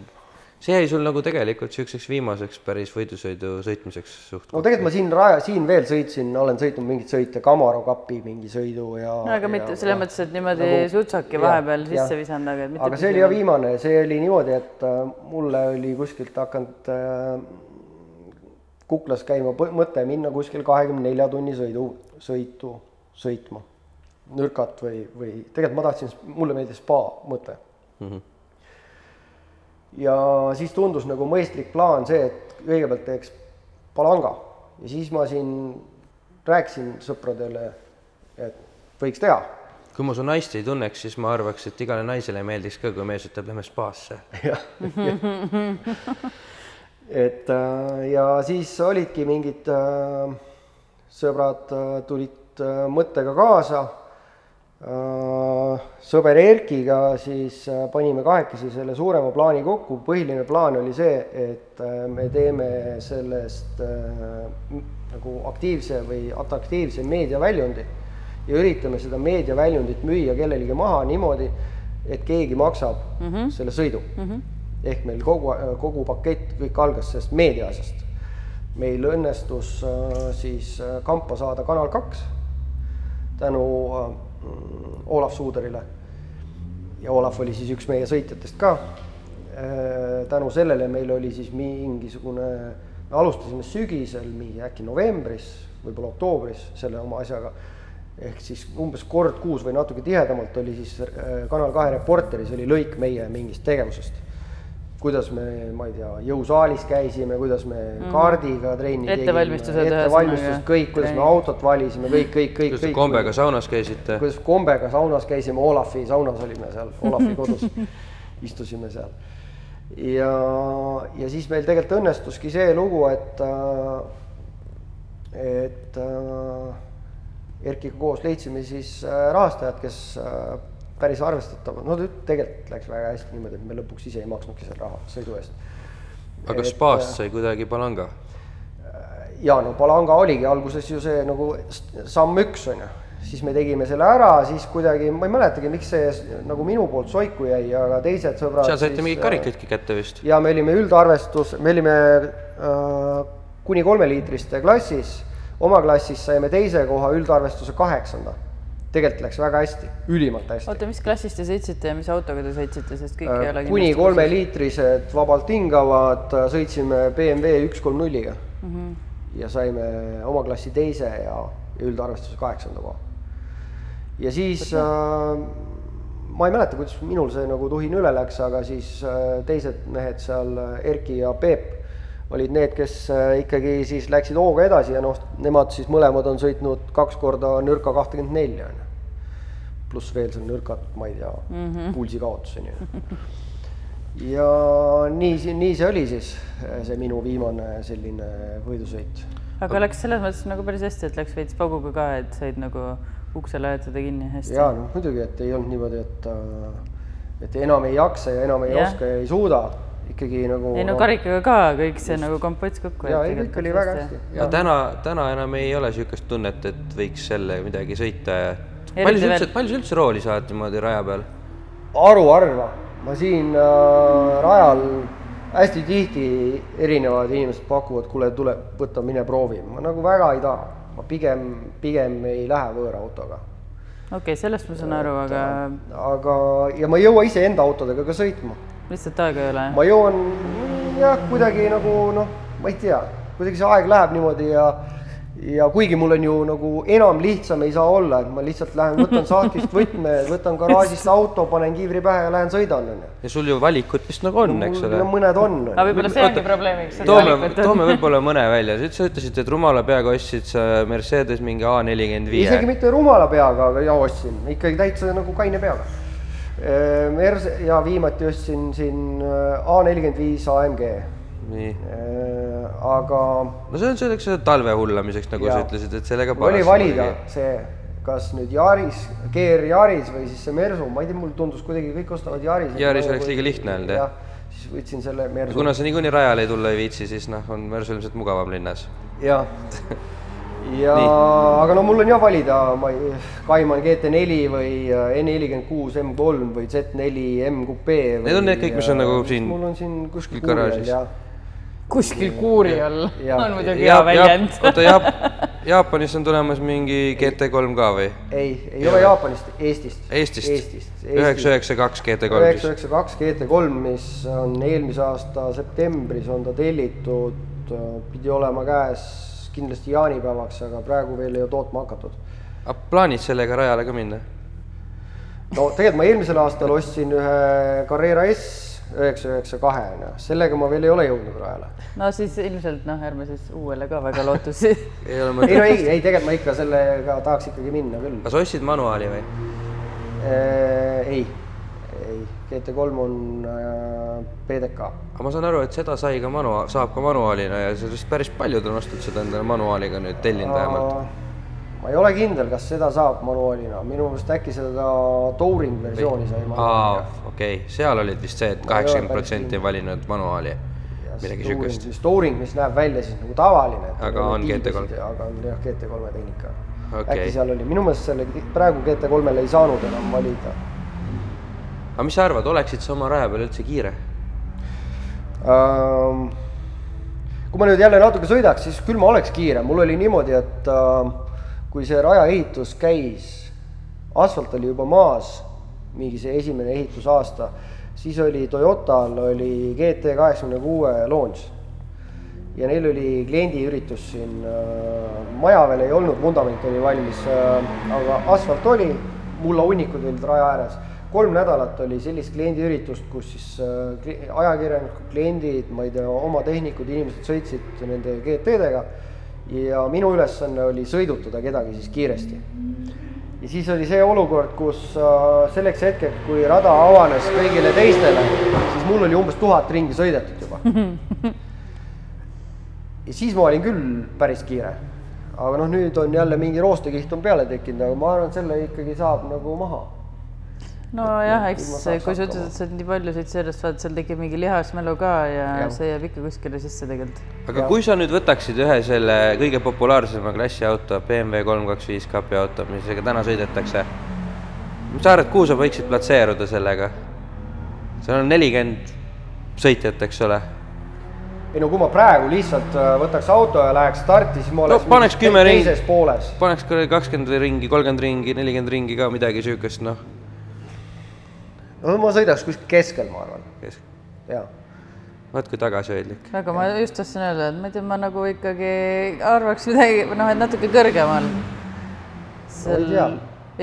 see jäi sul nagu tegelikult niisuguseks viimaseks päris võidusõidu sõitmiseks suht no tegelikult ma siin raja, siin veel sõitsin, olen sõitnud mingeid sõite, Camaro kapi mingi sõidu ja no aga mitte ja- selles ja- mõttes, et niimoodi nagu- sutsaki jah, vahepeal jah. sisse visanud, aga et mitte aga see oli jah viimane, see oli niimoodi, et äh, mulle oli kuskilt hakanud äh, kuklas käima mõte minna kuskil kahekümne nelja tunni sõidu, sõitu sõitma. nürkat või, või tegelikult ma tahtsin, mulle meeldis spa mõte mm. -hmm. Ja siis tundus nagu mõistlik plaan see, et kõigepealt teeks palanga ja siis ma siin rääkisin sõpradele, et võiks teha kui ma su naist ei tunneks, siis ma arvaks, et igale naisele meeldiks ka, kui mees ütleb, lähme spaasse. et äh, ja siis olidki mingid äh, sõbrad äh, tulid mõttega kaasa. Sõber Erkiga siis äh, panime kahekesi selle suurema plaani kokku, põhiline plaan oli see, et äh, me teeme sellest äh, nagu aktiivse või atraktiivse meediaväljundi ja üritame seda meediaväljundit müüa kellelegi maha niimoodi, et keegi maksab mm -hmm. selle sõidu mm. -hmm. ehk meil kogu, kogu pakett, kõik algas sellest meedia asjast. meil õnnestus äh, siis äh, kampa saada Kanal kaks tänu äh, Olav Suuderile. ja Olav oli siis üks meie sõitjatest ka äh,. tänu sellele meil oli siis mingisugune, me alustasime sügisel, mingi äkki novembris, võib-olla oktoobris selle oma asjaga ehk siis umbes kord kuus või natuke tihedamalt oli siis äh, Kanal kahe Reporteris oli lõik meie mingist tegevusest. Kuidas me, ma ei tea, jõusaalis käisime, kuidas me mm. kaardiga trenni Ettevalmistused tegime, ettevalmistused ühesõnaga. kõik, kuidas me autot valisime, kõik, kõik, kõik, kuidas te kombega saunas käisite? kuidas kombega saunas käisime, Olafi saunas olime seal, Olafi kodus istusime seal. ja, ja siis meil tegelikult õnnestuski see lugu, et, et äh, Erkiga koos leidsime siis äh, rahastajad, kes äh, päris arvestatavad, no tegelikult läks väga hästi niimoodi, et me lõpuks ise ei maksnudki selle raha sõidu eest. aga Et, spaast sai kuidagi palanga? ja no Palanga oligi alguses ju see nagu samm üks on ju, siis me tegime selle ära, siis kuidagi, ma ei mäletagi, miks see nagu minu poolt soiku jäi, aga teised sõbrad. seal saite mingeid äh, karikaidki kätte vist? ja me olime üldarvestus, me olime äh, kuni kolmeliitriste klassis, oma klassis saime teise koha üldarvestuse kaheksanda. Tegelikult läks väga hästi, ülimalt hästi. oota, mis klassis te sõitsite ja mis autoga te sõitsite, sest kõik ei ole Äh, kuni kolmeliitrised vabalt hingavad äh, sõitsime BMW üks kolm nulliga mm -hmm. ja saime oma klassi teise ja, ja üldarvestuse kaheksanda koha. ja siis äh, ma ei mäleta, kuidas minul see nagu tuhin üle läks, aga siis äh, teised mehed seal, äh, Erki ja Peep, olid need, kes äh, ikkagi siis läksid hooga edasi ja noh, nemad siis mõlemad on sõitnud kaks korda Nürka kahtekümmet neli on ju. Pluss veel seal Nürkat, ma ei tea mm -hmm. pulsikaotuseni ja nii, nii see oli siis, see minu viimane selline võidusõit. aga läks selles mõttes nagu päris hästi, et läks veits pauguga ka, et said nagu ukse lajatada kinni hästi. ja noh, muidugi, et ei olnud niimoodi, et, äh, et enam ei jaksa ja enam ei Jah. oska ja ei suuda, ikkagi nagu. ei no karikaga ka kõik see nagu kompots kokku. ja ei, kõik oli väga hästi. no täna, täna enam ei ole niisugust tunnet, et võiks selle midagi sõita ja palju sa üldse, palju sa üldse rooli saad niimoodi raja peal? haruharva, ma siin äh, rajal hästi tihti erinevad inimesed pakuvad, kuule, tule, võta, mine proovi, ma nagu väga ei taha, ma pigem, pigem ei lähe võõra autoga okei okay,, sellest ma saan aru, aga aga, ja ma ei jõua iseenda autodega ka sõitma. lihtsalt aega ei ole. ma jõuan jah, kuidagi nagu noh, ma ei tea, kuidagi see aeg läheb niimoodi ja ja kuigi mul on ju nagu enam lihtsam ei saa olla, et ma lihtsalt lähen, võtan sahtlist võtme, võtan garaažist auto, panen kiivri pähe ja lähen sõidan, onju. ja sul ju valikut vist nagu on, eks ole no? mõned on. aga võib-olla see ongi probleemiks. toome, toome võib-olla mõne välja, sa ütlesid, et rumala peaga ostsid sa Mercedes mingi A nelikümmend viie isegi. mitte rumala peaga, aga ja ostsin, ikkagi täitsa nagu kaine peaga. Mers- ja viimati ostsin siin äh, A nelikümmend viis AMG nii, aga no see on selleks talve hullamiseks, nagu Jaa. sa ütlesid, et sellega oli valida tegi. see, kas nüüd Yaris, GR Yaris või siis see Mersu, ma ei tea, mulle tundus kuidagi kõik ostavad Yaris. Yaris oleks liiga lihtne olnud, jah? siis võtsin selle Mersu. kuna sa niikuinii rajale ei tulla ei viitsi, siis noh, on Mersu ilmselt mugavam linnas. jah, ja aga no mul on jah valida, ma ei, Cayman GT4 või äh, N46 M3 või Z4 M Coupe. Need on need kõik, mis on nagu siin mul on siin kuskil garaažis. Kuskil kuuri all on muidugi hea väljend. oota, Jaap-, Jaapanis on tulemas mingi GT3 ka või? ei, ei ole Jaapanist, Eestist. Eestist? Eestist. üheksa, üheksa, kaks GT3 üheksa, siis. üheksa, kaks GT3, mis on eelmise aasta septembris on ta tellitud, pidi olema käes kindlasti jaanipäevaks, aga praegu veel ei ole tootma hakatud. aga plaanid sellega rajale ka minna? no tegelikult ma eelmisel aastal ostsin ühe Carrera S üheksa, üheksa kahe, noh, sellega ma veel ei ole jõudnud rajale. no siis ilmselt noh, ärme siis uuele ka väga lootusi. ei ole ei mõtet. no ei, ei tegelikult ma ikka sellega tahaks ikkagi minna küll. kas ostsid manuaali või? ei, ei, GT3 on äh, PDK aga ma saan aru, et seda sai ka manua-, saab ka manuaalina ja sellest päris paljud on ostnud seda endale manuaaliga nüüd, tellinud vähemalt. Ma ei ole kindel, kas seda saab manuaalina, minu meelest äkki seda touring versiooni sai aa manuaalina., okei okay., seal olid vist see, et ole kaheksakümmend protsenti valinud manuaali, midagi siukest. mis touring, mis näeb välja siis nagu tavaline. Aga on GT3. aga on jah, GT3 tehnika. Okei. äkki seal oli, minu meelest selle praegu GT3-l ei saanud enam valida aga mis sa arvad, oleksid sa oma raja peal üldse kiire? Ähm, kui ma nüüd jälle natuke sõidaks, siis küll ma oleks kiire, mul oli niimoodi, et äh, kui see raja ehitus käis, asfalt oli juba maas, mingi see esimene ehitusaasta, siis oli Toyotal oli GT kaheksakümne kuue launch ja neil oli kliendiüritus siin äh,, maja veel ei olnud, vundament oli valmis äh,, aga asfalt oli, mullahunnikud olid raja ääres. kolm nädalat oli sellist kliendiüritust, kus siis äh, ajakirjanikud, kliendid, ma ei tea, oma tehnikud, inimesed sõitsid nende GT-dega ja minu ülesanne oli sõidutada kedagi siis kiiresti ja siis oli see olukord, kus äh, selleks hetkeks, kui rada avanes kõigile teistele, siis mul oli umbes tuhat ringi sõidetud juba. ja siis ma olin küll päris kiire. aga noh, nüüd on jälle mingi roostekiht on peale tekkinud, aga ma arvan, et selle ikkagi saab nagu maha. nojah, eks kui sa ütled, et sa nii palju sõid sellest, vaata seal tekib mingi lihasmälu ka ja, Jah. see jääb ikka kuskile sisse tegelikult. aga Jah. kui sa nüüd võtaksid ühe selle kõige populaarsema klassi auto, BMW kolm kaks viis kapi auto, millega täna sõidetakse, mis sa arvad, kuhu sa võiksid platseeruda sellega? seal on nelikümmend sõitjat, eks ole. ei no kui ma praegu lihtsalt äh, võtaks auto ja läheks starti, siis ma No oleks paneks mingis kümme ringi. teises pooles. paneks ka kakskümmend ringi, kolmkümmend ringi, nelikümmend ringi ka midagi siukest, noh. No ma sõidaks kuskil keskel, ma arvan, jaa vaat kui tagasihoidlik. aga ma just tahtsin öelda, et ma ei tea, ma nagu ikkagi arvaks midagi, noh, et natuke kõrgemal. Ma ei tea.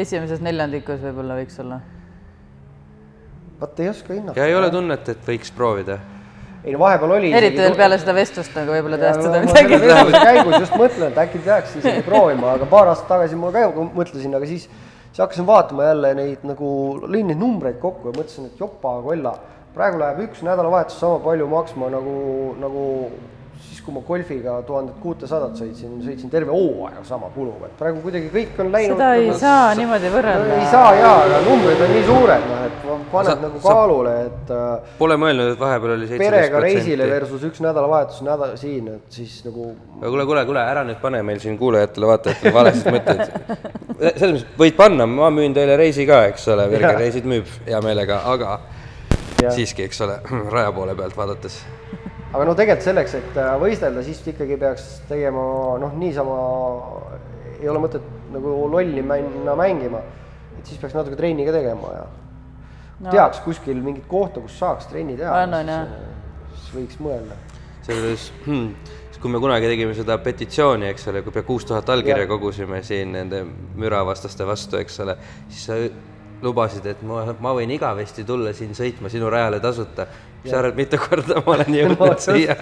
esimeses neljandikus võib-olla võiks olla. vot ei oska hinnata. ja ei ole tunnet, et võiks proovida. ei no vahepeal oli eriti veel peale seda vestlust nagu võib-olla seda ma midagi käigus just mõtlen, et äkki peaks isegi proovima, aga paar aastat tagasi ma ka mõtlesin, aga siis, siis hakkasin vaatama jälle neid nagu, lõin neid numbreid kokku ja mõtlesin, et jopa kolla, praegu läheb üks nädalavahetus sama palju maksma nagu, nagu siis, kui ma golfiga tuhandet kuutesadat sõitsin, sõitsin terve hooaja sama kuluga, et praegu kuidagi kõik on läinud seda ei nagu- saa niimoodi võrrelda. ei saa jaa, aga numbrid on nii suured, noh et paned Sa- nagu kaalule, et äh, Pole mõelnud, et vahepeal oli seitseteist perega reisile protsenti. versus üks nädalavahetus nädal siin, et siis nagu kuule, kuule, kuule, ära nüüd pane meil siin kuulajatele, vaatajatele valesid mõtteid. selles mõttes võid panna, ma müün teile reisi ka, eks ole, Virge reisid müüb hea meelega, aga Jah. siiski, eks ole, raja poole pealt vaadates. Aga no tegelikult selleks, et äh, võistelda, siis ikkagi peaks tegema noh, niisama ei ole mõtet nagu lolli minna mängima, et siis peaks natuke trenni ka tegema ja no. teaks kuskil mingit kohta, kus saaks trenni teha On, on, jah. siis võiks mõelda. seejuures hmm,, kui me kunagi tegime seda petitsiooni, eks ole, kui pea kuus tuhat allkirja kogusime siin nende müravastaste vastu, eks ole, siis sa lubasid, et ma, ma võin igavesti tulla siin sõitma sinu rajale tasuta. Mis sa arvad, mitu korda ma olen No jõudnud just. siia?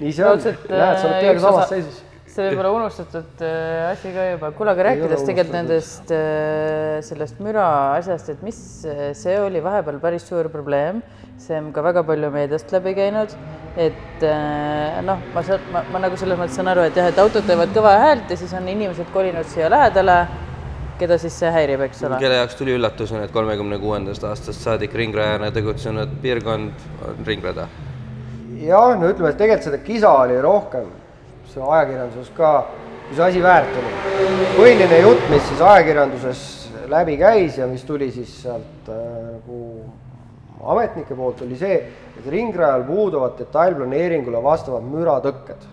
nii see on, näed, sa oled äh, peaaegu samas seisus. see võib olla unustatud äh, asi ka juba, kuule, aga rääkides tegelikult nendest äh, sellest müra asjast, et mis, see oli vahepeal päris suur probleem, see on ka väga palju meediast läbi käinud, et äh, noh, ma saan, ma, ma nagu selles mõttes saan aru, et jah, et autod teevad kõva häält ja siis on inimesed kolinud siia lähedale, keda siis see häirib, eks ole. kelle jaoks tuli üllatusena, et kolmekümne kuuendast aastast saadik ringrajana tegutsenud piirkond on ringrada. jah, no ütleme, et tegelikult seda kisa oli rohkem, see ajakirjanduses ka, kui see asi väärt oli. põhiline jutt, mis siis ajakirjanduses läbi käis ja mis tuli siis sealt äh, nagu ametnike poolt, oli see, et ringrajal puuduvad detailplaneeringule vastavad müratõkked.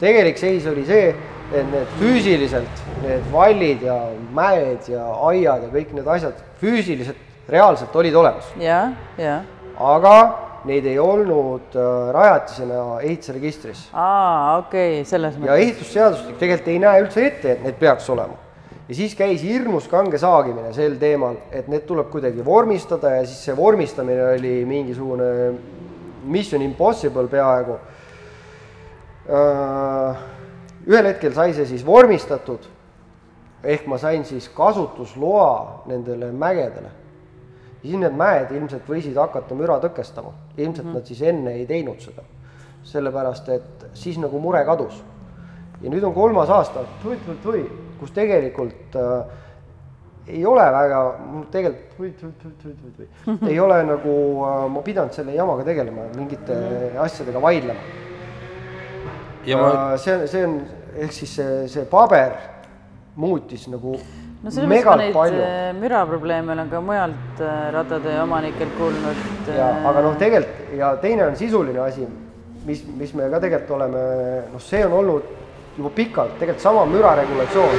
Tegelik seis oli see, et need füüsiliselt, need vallid ja mäed ja aiad ja kõik need asjad füüsiliselt, reaalselt olid olemas ja, ja, aga neid ei olnud äh, rajatisena ehitusregistris. aa, okei okay,, selles ja mõttes. ehitusseadustik tegelikult ei näe üldse ette, et need peaks olema. ja siis käis hirmus kange saagimine sel teemal, et need tuleb kuidagi vormistada ja siis see vormistamine oli mingisugune mission impossible peaaegu. Ühel hetkel sai see siis vormistatud, ehk ma sain siis kasutusloa nendele mägedele siis need mäed ilmselt võisid hakata müra tõkestama, ilmselt mm -hmm. nad siis enne ei teinud seda. sellepärast, et siis nagu mure kadus. ja nüüd on kolmas aasta, kus tegelikult äh, ei ole väga, tegelikult ei ole nagu äh, ma pidanud selle jamaga tegelema, mingite asjadega vaidlema. Ja ma, see on, see on ehk siis see, see paber muutis nagu no selles mõttes ma neid palju äh, müraprobleeme olen ka mujalt äh, rattade omanikelt kuulnud. ja äh, aga noh, tegelikult ja teine on sisuline asi, mis, mis me ka tegelikult oleme, noh, see on olnud juba pikalt tegelikult sama müraregulatsioon.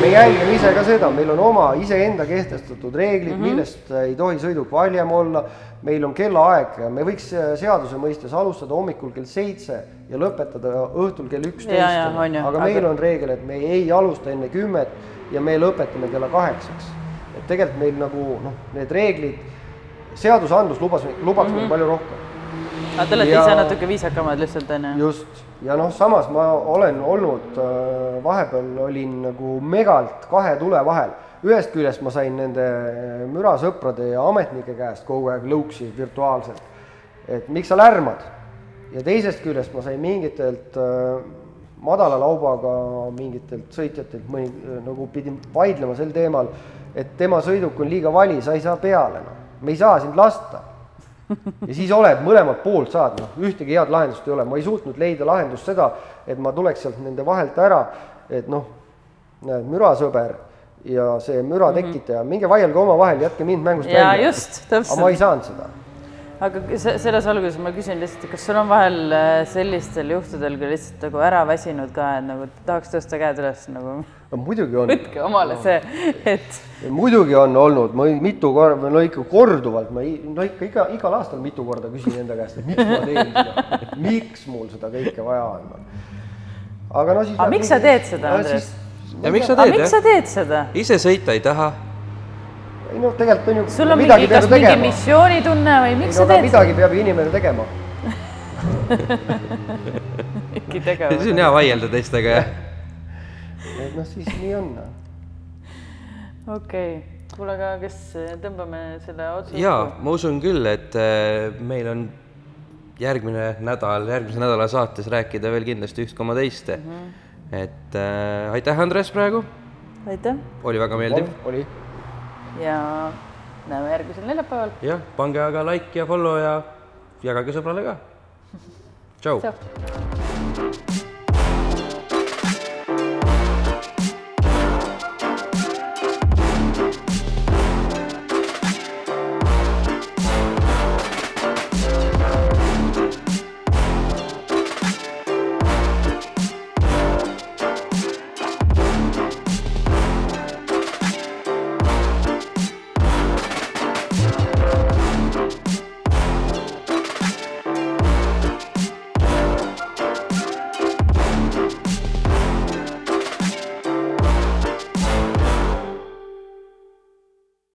me jälgime ise ka seda, meil on oma iseenda kehtestatud reeglid mm, -hmm. millest ei tohi sõiduk valjem olla. Meil on kellaaeg ja me võiks seaduse mõistes alustada hommikul kell seitse ja lõpetada õhtul kell üksteist. on ju, aga meil on reegel, et me ei alusta enne kümmet ja me lõpetame kella kaheksaks. et tegelikult meil nagu noh, need reeglid, seadusandlus lubas, lubaks mm -hmm. meil palju rohkem. aga te olete ja- ise natuke viisakamad lihtsalt onju. just, ja noh, samas ma olen olnud äh, vahepeal olin nagu megalt kahe tule vahel. Ühest küljest ma sain nende mürasõprade ja ametnike käest kogu aeg lõuksi virtuaalselt, et miks sa lärmad. ja teisest küljest ma sain mingitelt äh, madala laubaga mingitelt sõitjatelt mõni nagu pidin vaidlema sel teemal, et tema sõiduk on liiga vali, sa ei saa peale, noh, me ei saa sind lasta. Ja siis oled mõlemalt poolt saad, noh, ühtegi head lahendust ei ole, ma ei suutnud leida lahendust seda, et ma tuleks sealt nende vahelt ära, et noh, näed, mürasõber ja see müra tekitaja, minge vaielge omavahel, jätke mind mängust Mhm. Jaa, välja. just, aga ma täpselt. ei saanud seda. aga se- selles valguses ma küsin lihtsalt, kas sul on vahel äh, sellistel juhtudel ka lihtsalt nagu ära väsinud ka, et nagu tahaks tõsta käed üles nagu no muidugi on, võtke omale see, et muidugi on olnud, ma mitu korda, no ikka korduvalt, ma no ikka iga, igal aastal mitu korda küsin enda käest, et miks ma teen seda, miks mul seda kõike vaja on. aga no siis. Aga miks sa teed seda, Andres? Ja miks sa teed miks sa jah? teed seda? ise sõita ei taha ei noh, tegelikult on ju. sul on midagi mingi, kas mingi missioonitunne või miks ei sa no aga teed midagi peab ju inimene tegema. mingi tegevus? siis on hea vaielda teistega jah. et noh, siis nii on. okei okay., kuule, aga kas tõmbame selle otsa jaa, ma usun küll, et äh, meil on järgmine nädal, järgmise nädala saates rääkida veel kindlasti üht koma teist mm. -hmm. Et äh, aitäh, Andres, praegu, aitäh oli väga meeldiv. oli. ja näeme järgmisel neljapäeval. jah, pange aga like ja follow ja jagage sõbrale ka. tšau.